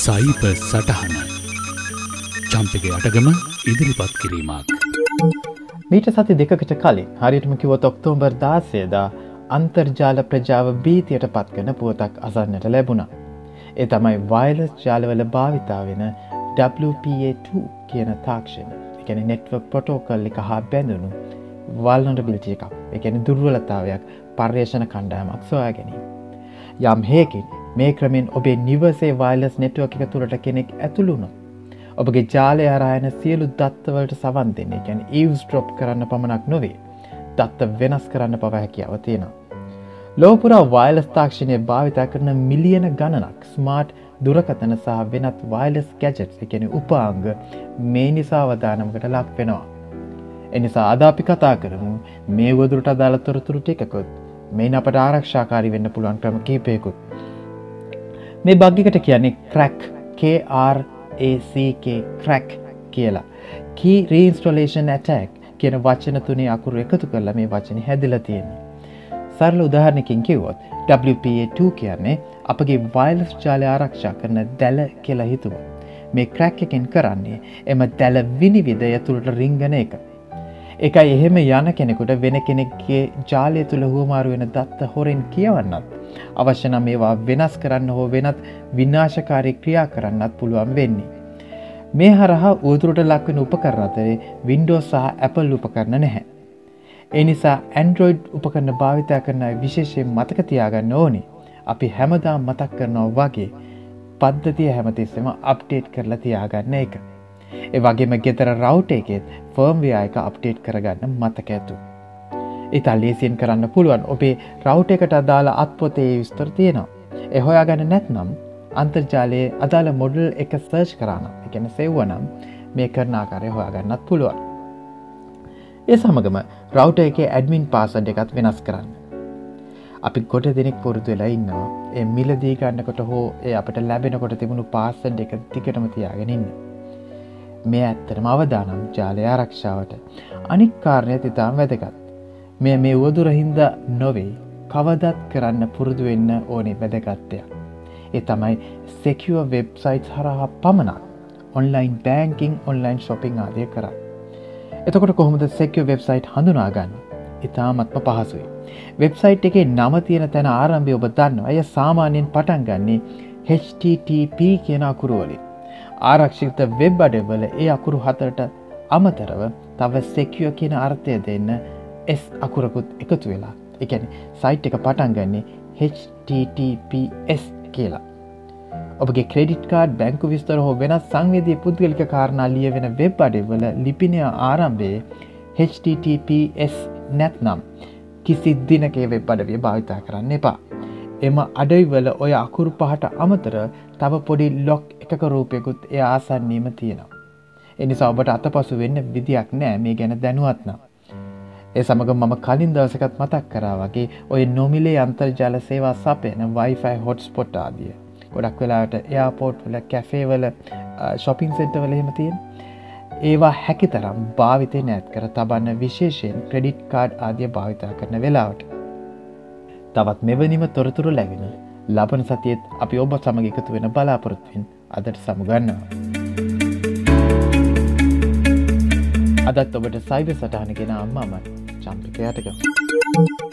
සයිප සටහන චම්පක අටගම ඉදිරිපත් කිරීමක්. මීට සති දෙකට කලින් හරිටම කිවොත් ඔක්තෝම්බර් දාසයදා අන්තර්ජාල ප්‍රජාව බීතියට පත්කන පුවතක් අසන්නට ලැබුණා. ඒ තමයි වයිලස් ජාලවල භාවිතා වෙන WPA2 කියන තාක්ෂණ එකැන නෙට්වක් පොටෝකල් එක හා බැඳුණු වල්නට බිල්ටිය එකක් එකැන දුර්වලතාවයක් පර්යේෂණ කණ්ඩායමක් සොයා ගැනීම. යම් හේකින් මේ ක්‍රමෙන් ඔබේ නිවසේ වයිලස් නෙට්ුවක් එක තුළට කෙනෙක් ඇතුළුණු. ඔබගේ ජාලය අරායන සියලු දත්තවලට සවන් දෙන්නේ ගැන ඒවස් ට්‍රොප් කරන්න පමණක් නොවේ දත්ත වෙනස් කරන්න පවහැකියාව තියෙනවා. ලෝපුරා වයිලස් තාක්ෂණය භාවිතා කරන මිලියන ගණනක් ස්මාර්ට් දුරකතන සහ වෙනත් වයිලස් කැජට් එකෙන උපාංග මේ නිසා අවධානමකට ලක් වෙනවා. එනිසා අදාපි කතා කරමු මේ වදුරට අදාලතොරතුරු ටිකකොත් මේ අපට ආරක්ෂාකාරි වෙන්න පුළුවන් ක්‍රම කීපයකුත්. මේ බග්ගිකට කියන්නේ ක්‍රැක් KRACK ක්‍රැක් කියලා කී රීන්ස්ටලේෂන් ඇටක් කියන වචන තුනේ අකුරු එකතු කරලා මේ වචන හැදිල තියෙන්නේ. සරල උදාහරණකින් කිව්වොත් WPA2 කියන්නේ අපගේ වයිල්ස් ජාලය ආරක්ෂා කරන දැල කියලා හිතුව. මේ ක්‍රැක් එකෙන් කරන්නේ එම දැල විනිවිදය තුළට රිංගන එක. එකයි එහෙම යන කෙනෙකුට වෙන කෙනෙක්ගේ ජාලය තුළ හුවමාරුවෙන දත්ත හොරෙන් කියවන්නත් අවශ්‍යනම් මේවා වෙනස් කරන්න හෝ වෙනත් විනාශකාරී ක්‍රියා කරන්නත් පුළුවන් වෙන්නේ. මේ හරහා උතුරට ලක්වෙන උපකරන අතරේ වින්ඩෝ සහ ඇපල් උපකරන නැහැ. එනිසා ඇන්ඩරෝයිඩ් උපකරන භාවිතා කරන විශේෂයෙන් මතක තියාගන්න ඕනේ අපි හැමදා මතක් කරනවා වගේ පද්ධතිය හැමතිස්සෙම අප්ටේට් කරලා තියාගන්න එක. ඒ වගේම ගෙතර රවට් එකෙත් ෆර්ම්වයායක අප්ටේට් කරගන්න මතක ඇතු. ඉතා ලේසියෙන් කරන්න පුළුවන් ඔබේ රවට් එකට අදාළ අත්පොතේ විස්තර තියෙනවා. එහොයා ගැන නැත්නම් අන්තර්ජාලයේ අදාළ මොඩල් එක සර්ච් කරන්න එකන සෙව්වනම් මේ කරනාකාරය හොයාගන්නත් පුළුවන්. ඒ සමගම රවට් එක ඇඩමින් පාසඩ් එකත් වෙනස් කරන්න. අපි ගොඩ දෙනෙක් පුරුදු වෙලා ඉන්නවා ඒ මිලදී ගන්නකොට හෝ ඒ අපට ලැබෙනකොට තිබුණු පාසඩ් එක තිකටම තියාගෙනන්න. මේ ඇත්තටම අවදානම් ජාලය ආරක්ෂාවට අනික් කාරණය තිතාම් වැදගත්. මෙය මේ වදුරහින්ද නොවේ කවදත් කරන්න පුරුදුවෙන්න ඕනේ වැදගත්තයක්. ඒ තමයි සෙකිව වෙබ්සයිට් හරහා පමණක් ඔන්ලයින් බෑංකින් ඔන්ලයින් ශොපිං ආදය කර. එතකොට කොහොමද සෙක්ව වෙබ්සයිට් හඳුනාගන්න ඉතාමත්ම පහසුයි. වෙබ්සයිට් එකේ නම තියෙන තැන ආරම්භය ඔබ දන්න අය සාමාන්‍යයෙන් පටන් ගන්නේ HTTP කියන අකුරුවලින්. ආරක්ෂිත වෙබ් අඩවල ඒ අකුරු හතරට අමතරව තව සෙකියෝ කියන අර්ථය දෙන්න S අකුරකුත් එකතු වෙලා එකැන සයිට් එක පටන් ගන්නේ HTTPS කියලා. ඔබගේ ක්‍රෙඩිට් කාඩ් බැංකු විස්තර හෝ වෙනස් සංවේදී පුද්ගලික කාරණා ලිය වෙන වෙබ් අඩවල ලිපිනය ආරම්භයේ HTTPS නැත්නම් කිසි දිනකේ වෙබ් අඩවිය භාවිතා කරන්න එපා. එම අඩවිවල ඔය අකුරු පහට අමතර තව පොඩි ලොක් එකක රූපයකුත් එය ආසන්නීම තියෙනවා. එනිසා ඔබට අත පසු වෙන්න විදියක් නෑ මේ ගැන දැනුවත්නම්. ඒ සමඟ මම කලින් දවසකත් මතක් කරා වගේ ඔය නොමිලේ අන්තර්ජාල සේවා සපයන වයිෆයි හොට් ස්පොට් ආදිය ගොඩක් වෙලාට එයාපෝට් වල කැෆේවල ශොපින් සෙන්ටවල එහෙම තියෙන් ඒවා හැකි තරම් භාවිතය නෑත් කර තබන්න විශේෂයෙන් ක්‍රඩිට් කාඩ් ආදිය භාවිතා කරන වෙලාවට. තවත් මෙවැනිම තොරතුරු ලැබෙන ලබන සතියත් අපි ඔබ සමග එකතු වෙන බලාපොරොත්තුවෙන් අදට සමුගන්නවා. අදත් ඔබට සයිබ සටහනගෙන අම්මම චම්පිකයටක.